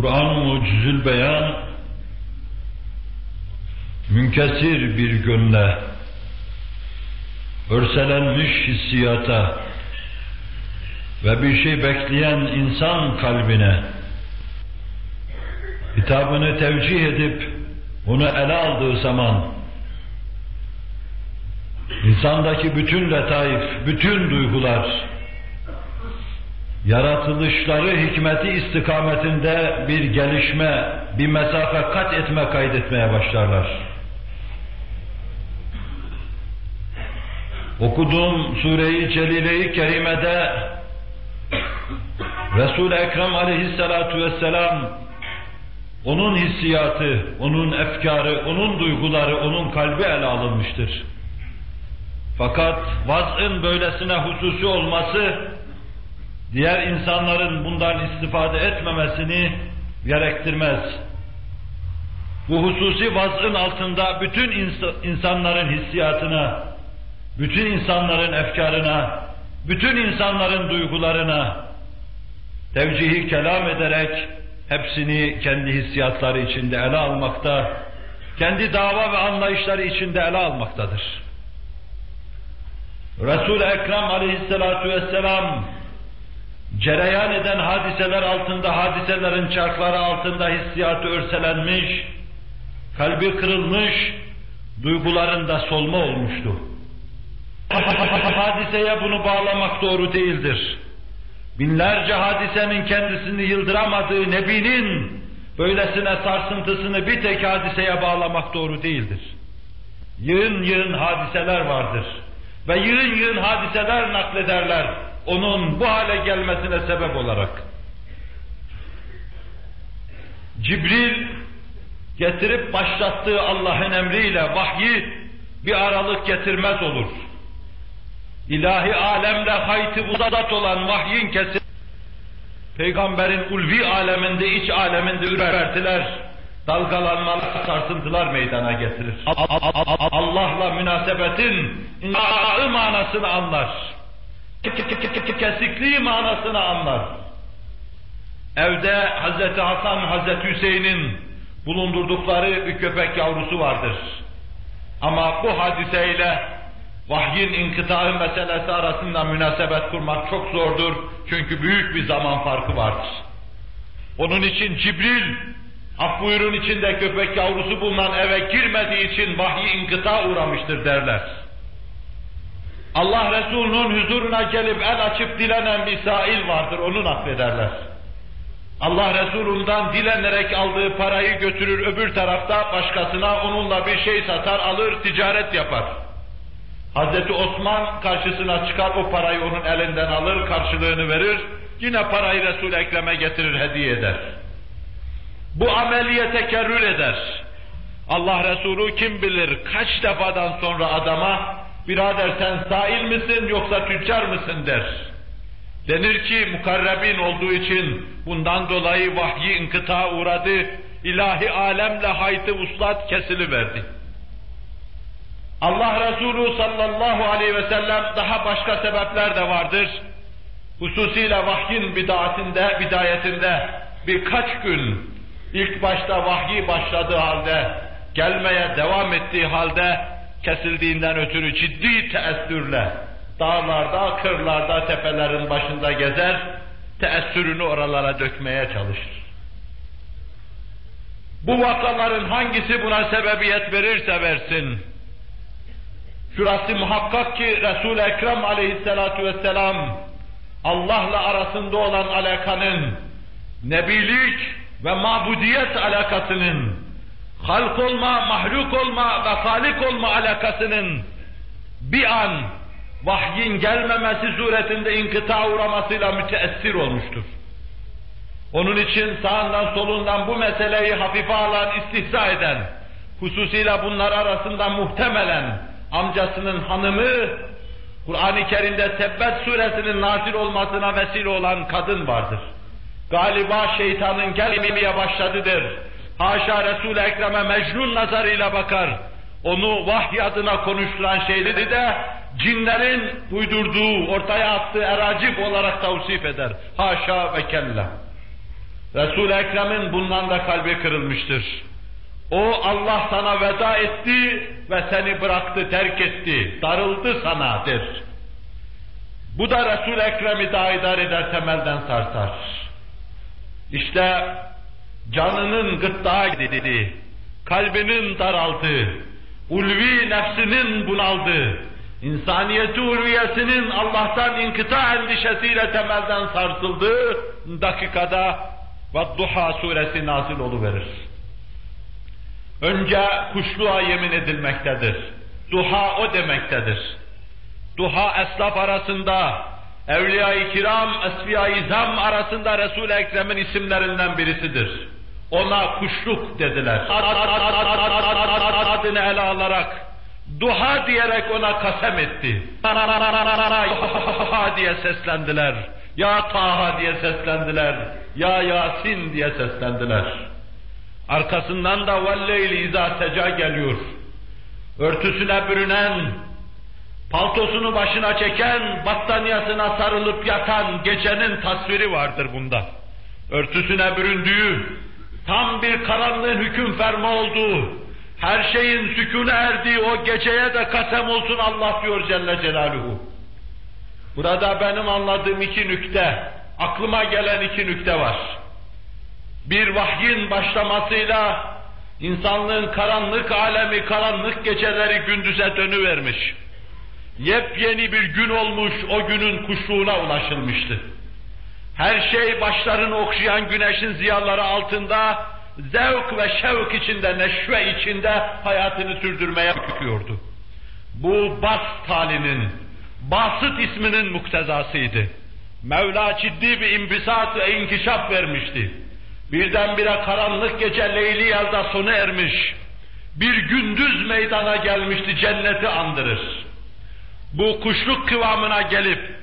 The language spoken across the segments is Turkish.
Kur'an-ı Mucizül Beyan münkesir bir gönle, örselenmiş hissiyata ve bir şey bekleyen insan kalbine hitabını tevcih edip onu ele aldığı zaman insandaki bütün letaif, bütün duygular yaratılışları hikmeti istikametinde bir gelişme, bir mesafe kat etme kaydetmeye başlarlar. Okuduğum Sure-i Celile-i Kerime'de Resul-i Ekrem aleyhissalatu vesselam onun hissiyatı, onun efkarı, onun duyguları, onun kalbi ele alınmıştır. Fakat vaz'ın böylesine hususi olması, diğer insanların bundan istifade etmemesini gerektirmez. Bu hususi vaz'ın altında bütün insanların hissiyatına, bütün insanların efkarına, bütün insanların duygularına tevcihi kelam ederek hepsini kendi hissiyatları içinde ele almakta, kendi dava ve anlayışları içinde ele almaktadır. Resul-i Ekrem aleyhissalatu vesselam cereyan eden hadiseler altında, hadiselerin çarkları altında hissiyatı örselenmiş, kalbi kırılmış, duygularında solma olmuştu. Hadiseye bunu bağlamak doğru değildir. Binlerce hadisenin kendisini yıldıramadığı Nebi'nin böylesine sarsıntısını bir tek hadiseye bağlamak doğru değildir. Yığın yığın hadiseler vardır. Ve yığın yığın hadiseler naklederler onun bu hale gelmesine sebep olarak. Cibril getirip başlattığı Allah'ın emriyle vahyi bir aralık getirmez olur ilahi alemle hayti uzat olan vahyin kesin, peygamberin ulvi aleminde, iç aleminde ürpertiler, dalgalanmalar, sarsıntılar meydana getirir. Allah'la münasebetin inşaı manasını anlar. Kesikliği manasını anlar. Evde Hazreti Hasan, Hazreti Hüseyin'in bulundurdukları bir köpek yavrusu vardır. Ama bu hadiseyle vahyin inkıtağı meselesi arasında münasebet kurmak çok zordur. Çünkü büyük bir zaman farkı vardır. Onun için Cibril, af buyurun içinde köpek yavrusu bulunan eve girmediği için vahyi inkıta uğramıştır derler. Allah Resulü'nün huzuruna gelip el açıp dilenen bir sail vardır, onu naklederler. Allah Resulü'nden dilenerek aldığı parayı götürür öbür tarafta başkasına onunla bir şey satar, alır, ticaret yapar. Hazreti Osman karşısına çıkar o parayı onun elinden alır, karşılığını verir, yine parayı Resul-i Ekrem'e getirir, hediye eder. Bu ameliye tekerrür eder. Allah Resulü kim bilir kaç defadan sonra adama birader sen sail misin yoksa tüccar mısın der. Denir ki mukarrebin olduğu için bundan dolayı vahyi inkıta uğradı, ilahi alemle hayti uslat kesili verdi. Allah Resulü sallallahu aleyhi ve sellem daha başka sebepler de vardır. Hususiyle vahyin bidatinde, bidayetinde birkaç gün ilk başta vahyi başladığı halde, gelmeye devam ettiği halde kesildiğinden ötürü ciddi teessürle dağlarda, kırlarda, tepelerin başında gezer, teessürünü oralara dökmeye çalışır. Bu vakaların hangisi buna sebebiyet verirse versin, Şurası muhakkak ki Resul-i Ekrem aleyhissalatu vesselam Allah'la arasında olan alakanın nebilik ve mabudiyet alakasının halk olma, mahluk olma ve halik olma alakasının bir an vahyin gelmemesi suretinde inkıta uğramasıyla müteessir olmuştur. Onun için sağından solundan bu meseleyi hafife alan, istihza eden, hususiyle bunlar arasında muhtemelen amcasının hanımı, Kur'an-ı Kerim'de Tebbet suresinin nazil olmasına vesile olan kadın vardır. Galiba şeytanın gelmeye başladıdır. Haşa Resul-i Ekrem'e mecnun nazarıyla bakar. Onu vahiy adına konuşturan şeyleri de cinlerin uydurduğu, ortaya attığı eracip olarak tavsif eder. Haşa ve kella. Resul-i Ekrem'in bundan da kalbi kırılmıştır. O Allah sana veda etti ve seni bıraktı, terk etti, darıldı sana der. Bu da Resul-i Ekrem'i daha idare eder, temelden sarsar. İşte canının gıttağa gidildi, kalbinin daraldı, ulvi nefsinin bunaldı, insaniyeti ulviyesinin Allah'tan inkıta endişesiyle temelden sarsıldığı dakikada Vadduha suresi nazil oluverir. Önce kuşluğa yemin edilmektedir. Duha o demektedir. Duha eslaf arasında, Evliya-i Kiram, Esfiya-i Zam arasında Resul-i Ekrem'in isimlerinden birisidir. Ona kuşluk dediler. Adını ele alarak, duha diyerek ona kasem etti. diye seslendiler. Ya Taha diye seslendiler. Ya Yasin diye seslendiler. Arkasından da velleyli izâ seca geliyor. Örtüsüne bürünen, paltosunu başına çeken, battaniyasına sarılıp yatan gecenin tasviri vardır bunda. Örtüsüne büründüğü, tam bir karanlığın hüküm ferma olduğu, her şeyin sükûne erdiği o geceye de kasem olsun Allah diyor Celle Celaluhu. Burada benim anladığım iki nükte, aklıma gelen iki nükte var. Bir vahyin başlamasıyla insanlığın karanlık alemi, karanlık geceleri gündüze dönüvermiş. Yepyeni bir gün olmuş, o günün kuşluğuna ulaşılmıştı. Her şey başlarını okşayan güneşin ziyaları altında zevk ve şevk içinde, neşve içinde hayatını sürdürmeye bakıyordu. Bu bas talinin, Basit isminin muktezasıydı. Mevla ciddi bir imbisat ve inkişaf vermişti. Birdenbire karanlık gece Leyli yazda sona ermiş. Bir gündüz meydana gelmişti, cenneti andırır. Bu kuşluk kıvamına gelip,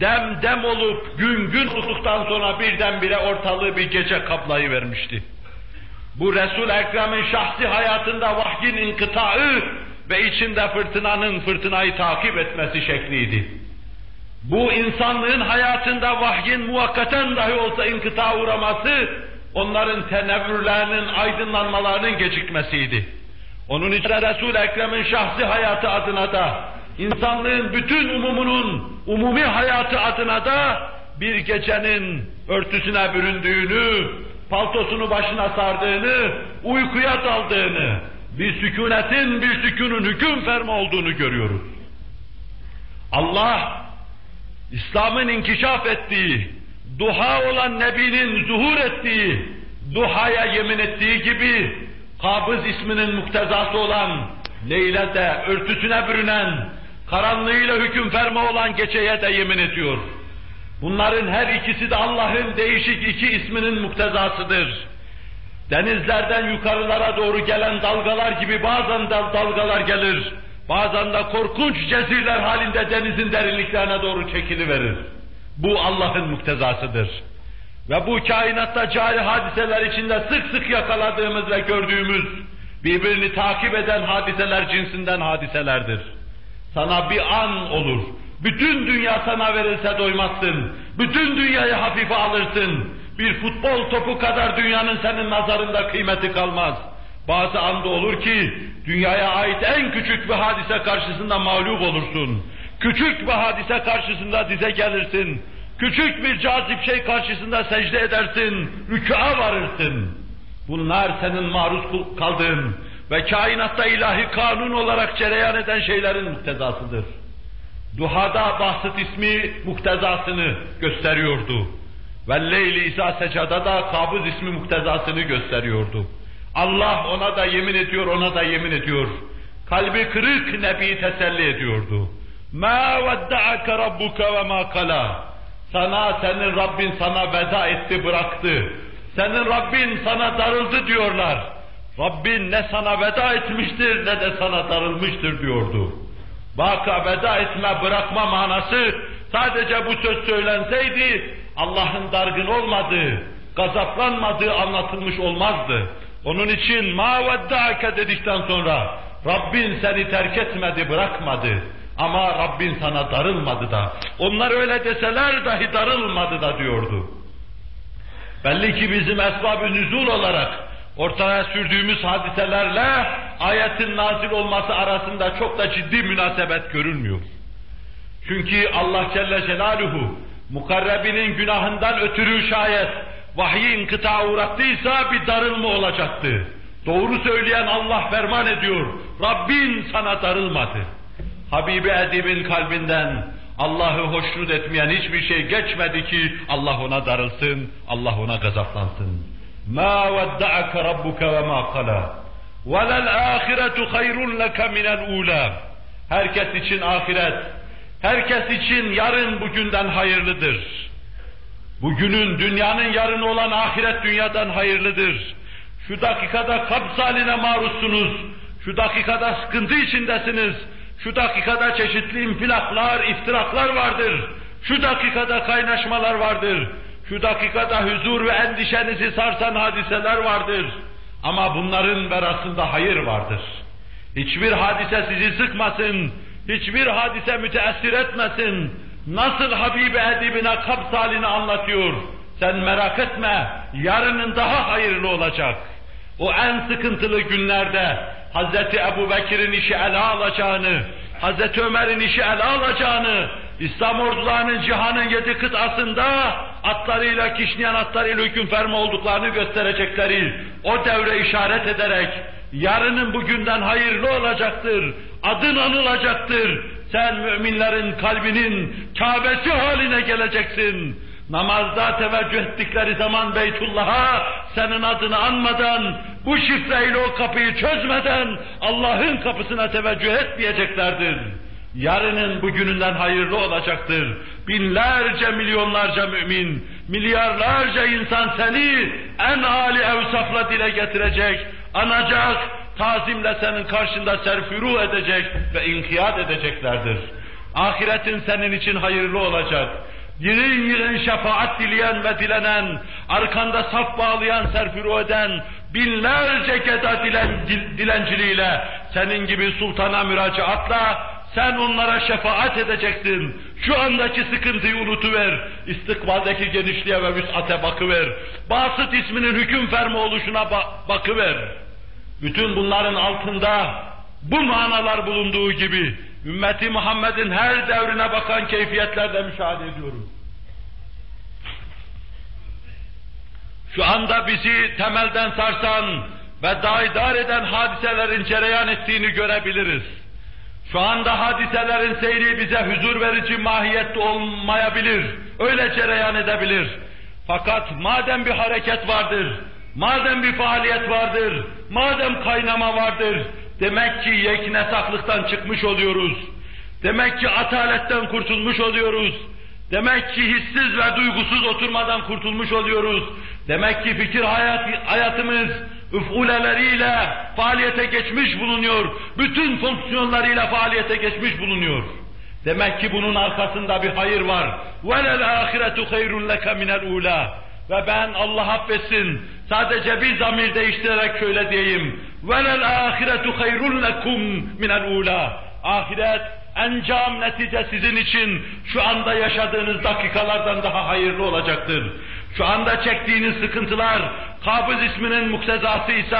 dem dem olup gün gün olduktan sonra birdenbire ortalığı bir gece kaplayı vermişti. Bu Resul Ekrem'in şahsi hayatında vahyin inkıtağı ve içinde fırtınanın fırtınayı takip etmesi şekliydi. Bu insanlığın hayatında vahyin muvakkaten dahi olsa inkıta uğraması, onların tenevvürlerinin, aydınlanmalarının gecikmesiydi. Onun için Resul-i Ekrem'in şahsi hayatı adına da, insanlığın bütün umumunun umumi hayatı adına da bir gecenin örtüsüne büründüğünü, paltosunu başına sardığını, uykuya daldığını, bir sükunetin, bir sükunun hüküm ferma olduğunu görüyoruz. Allah, İslam'ın inkişaf ettiği, duha olan Nebi'nin zuhur ettiği, duhaya yemin ettiği gibi, Kabız isminin muktezası olan, Leyle'de örtüsüne bürünen, karanlığıyla hüküm ferma olan geceye de yemin ediyor. Bunların her ikisi de Allah'ın değişik iki isminin muktezasıdır. Denizlerden yukarılara doğru gelen dalgalar gibi bazen de dalgalar gelir. Bazen de korkunç cezirler halinde denizin derinliklerine doğru çekiliverir. Bu Allah'ın muktezasıdır. Ve bu kainatta cari hadiseler içinde sık sık yakaladığımız ve gördüğümüz birbirini takip eden hadiseler cinsinden hadiselerdir. Sana bir an olur. Bütün dünya sana verilse doymazsın. Bütün dünyayı hafife alırsın bir futbol topu kadar dünyanın senin nazarında kıymeti kalmaz. Bazı anda olur ki dünyaya ait en küçük bir hadise karşısında mağlup olursun. Küçük bir hadise karşısında dize gelirsin. Küçük bir cazip şey karşısında secde edersin, rükûa varırsın. Bunlar senin maruz kaldığın ve kainatta ilahi kanun olarak cereyan eden şeylerin muktezasıdır. Duhada bahsit ismi muktezasını gösteriyordu. Ve Leyli İsa secada da kabız ismi muktezasını gösteriyordu. Allah ona da yemin ediyor, ona da yemin ediyor. Kalbi kırık Nebi teselli ediyordu. مَا وَدَّعَكَ رَبُّكَ وَمَا kala. Sana, senin Rabbin sana veda etti, bıraktı. Senin Rabbin sana darıldı diyorlar. Rabbin ne sana veda etmiştir ne de sana darılmıştır diyordu. Vaka veda etme, bırakma manası sadece bu söz söylenseydi Allah'ın dargın olmadığı, gazaplanmadığı anlatılmış olmazdı. Onun için ma veddâke dedikten sonra Rabbin seni terk etmedi, bırakmadı. Ama Rabbin sana darılmadı da. Onlar öyle deseler dahi darılmadı da diyordu. Belli ki bizim esbab-ı nüzul olarak ortaya sürdüğümüz hadiselerle ayetin nazil olması arasında çok da ciddi münasebet görülmüyor. Çünkü Allah Celle Celaluhu mukarrebinin günahından ötürü şayet vahyi inkıta uğrattıysa bir darılma olacaktı. Doğru söyleyen Allah ferman ediyor. Rabbin sana darılmadı. Habibi Edib'in kalbinden Allah'ı hoşnut etmeyen hiçbir şey geçmedi ki Allah ona darılsın, Allah ona gazaplansın. مَا وَدَّعَكَ رَبُّكَ وَمَا قَلَى وَلَلْآخِرَةُ خَيْرٌ لَكَ مِنَ الْعُولَى Herkes için ahiret, herkes için yarın bugünden hayırlıdır. Bugünün, dünyanın yarın olan ahiret dünyadan hayırlıdır. Şu dakikada kabz haline maruzsunuz, şu dakikada sıkıntı içindesiniz, şu dakikada çeşitli infilaklar, iftiraklar vardır. Şu dakikada kaynaşmalar vardır. Şu dakikada huzur ve endişenizi sarsan hadiseler vardır. Ama bunların verasında hayır vardır. Hiçbir hadise sizi sıkmasın, hiçbir hadise müteessir etmesin. Nasıl Habibi Edibine kabz halini anlatıyor. Sen merak etme, yarının daha hayırlı olacak. O en sıkıntılı günlerde Hazreti Ebu Bekir'in işi ele alacağını, Hazreti Ömer'in işi ele alacağını, İslam ordularının cihanın yedi kıtasında atlarıyla, kişneyen atlarıyla hüküm ferma olduklarını gösterecekleri o devre işaret ederek yarının bugünden hayırlı olacaktır, adın anılacaktır, sen müminlerin kalbinin Kabe'si haline geleceksin. Namazda teveccüh ettikleri zaman Beytullah'a senin adını anmadan, bu şifreyle o kapıyı çözmeden Allah'ın kapısına teveccüh etmeyeceklerdir. Yarının bugününden hayırlı olacaktır. Binlerce, milyonlarca mümin, milyarlarca insan seni en âli evsafla dile getirecek, anacak, tazimle senin karşında serfuru edecek ve inkiyat edeceklerdir. Ahiretin senin için hayırlı olacak. Yığın yığın şefaat dileyen ve dilenen, arkanda saf bağlayan, serfuru eden, binlerce geda dilen, dilenciliğiyle, senin gibi sultana müracaatla, sen onlara şefaat edeceksin. Şu andaki sıkıntıyı unutuver. İstikbaldeki genişliğe ve vüs'ate bakıver. Basit isminin hüküm fermi oluşuna ba bakıver. Bütün bunların altında bu manalar bulunduğu gibi ümmeti Muhammed'in her devrine bakan keyfiyetlerde müşahede ediyoruz. Şu anda bizi temelden sarsan ve daidar eden hadiselerin cereyan ettiğini görebiliriz. Şu anda hadiselerin seyri bize huzur verici mahiyette olmayabilir, öyle cereyan edebilir. Fakat madem bir hareket vardır, madem bir faaliyet vardır, madem kaynama vardır, demek ki yeknesaklıktan çıkmış oluyoruz. Demek ki ataletten kurtulmuş oluyoruz. Demek ki hissiz ve duygusuz oturmadan kurtulmuş oluyoruz. Demek ki fikir hayat, hayatımız üfuleleriyle faaliyete geçmiş bulunuyor. Bütün fonksiyonlarıyla faaliyete geçmiş bulunuyor. Demek ki bunun arkasında bir hayır var. وَلَلْ آخِرَةُ خَيْرٌ لَكَ مِنَ الْعُولَى Ve ben Allah affetsin sadece bir zamir değiştirerek şöyle diyeyim. وَلَلْ آخِرَةُ خَيْرٌ لَكُمْ مِنَ الْعُولَى Ahiret encam netice sizin için şu anda yaşadığınız dakikalardan daha hayırlı olacaktır. Şu anda çektiğiniz sıkıntılar, kabız isminin muktezası ise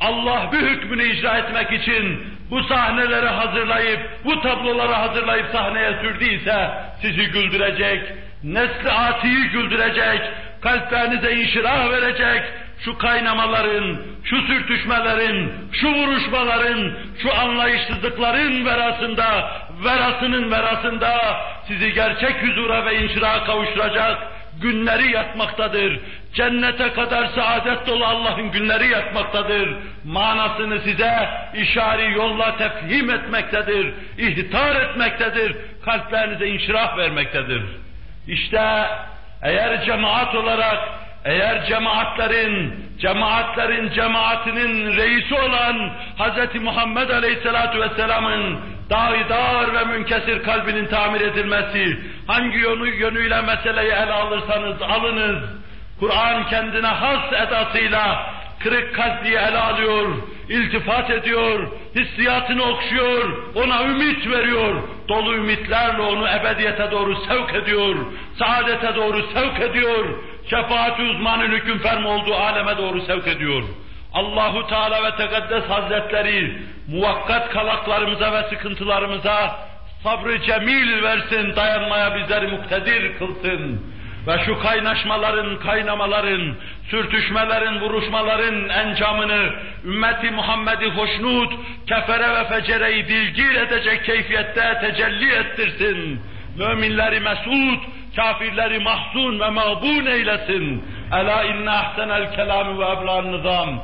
Allah bir hükmünü icra etmek için bu sahneleri hazırlayıp, bu tabloları hazırlayıp sahneye sürdüyse sizi güldürecek, nesli atiyi güldürecek, kalplerinize inşirah verecek, şu kaynamaların, şu sürtüşmelerin, şu vuruşmaların, şu anlayışsızlıkların verasında, verasının verasında sizi gerçek huzura ve inşiraha kavuşturacak günleri yatmaktadır. Cennete kadar saadet dolu Allah'ın günleri yatmaktadır. Manasını size işari yolla tefhim etmektedir, ihtar etmektedir, kalplerinize inşirah vermektedir. İşte eğer cemaat olarak eğer cemaatlerin, cemaatlerin cemaatinin reisi olan Hz. Muhammed Aleyhisselatü Vesselam'ın daidar ve münkesir kalbinin tamir edilmesi, hangi yönü yönüyle meseleyi ele alırsanız alınız, Kur'an kendine has edasıyla kırık kalpliği ele alıyor, iltifat ediyor, hissiyatını okşuyor, ona ümit veriyor, dolu ümitlerle onu ebediyete doğru sevk ediyor, saadete doğru sevk ediyor, şefaat-i uzmanın hüküm fermi olduğu aleme doğru sevk ediyor. Allahu Teala ve Tekaddes Hazretleri muvakkat kalaklarımıza ve sıkıntılarımıza sabrı cemil versin, dayanmaya bizleri muktedir kılsın. Ve şu kaynaşmaların, kaynamaların, sürtüşmelerin, vuruşmaların encamını ümmeti Muhammed'i hoşnut, kefere ve fecereyi dilgir edecek keyfiyette tecelli ettirsin. Müminleri mesut, kafirleri mahzun ve mağbun eylesin. Ela inne ahsenel kelamü ve eblan nizam.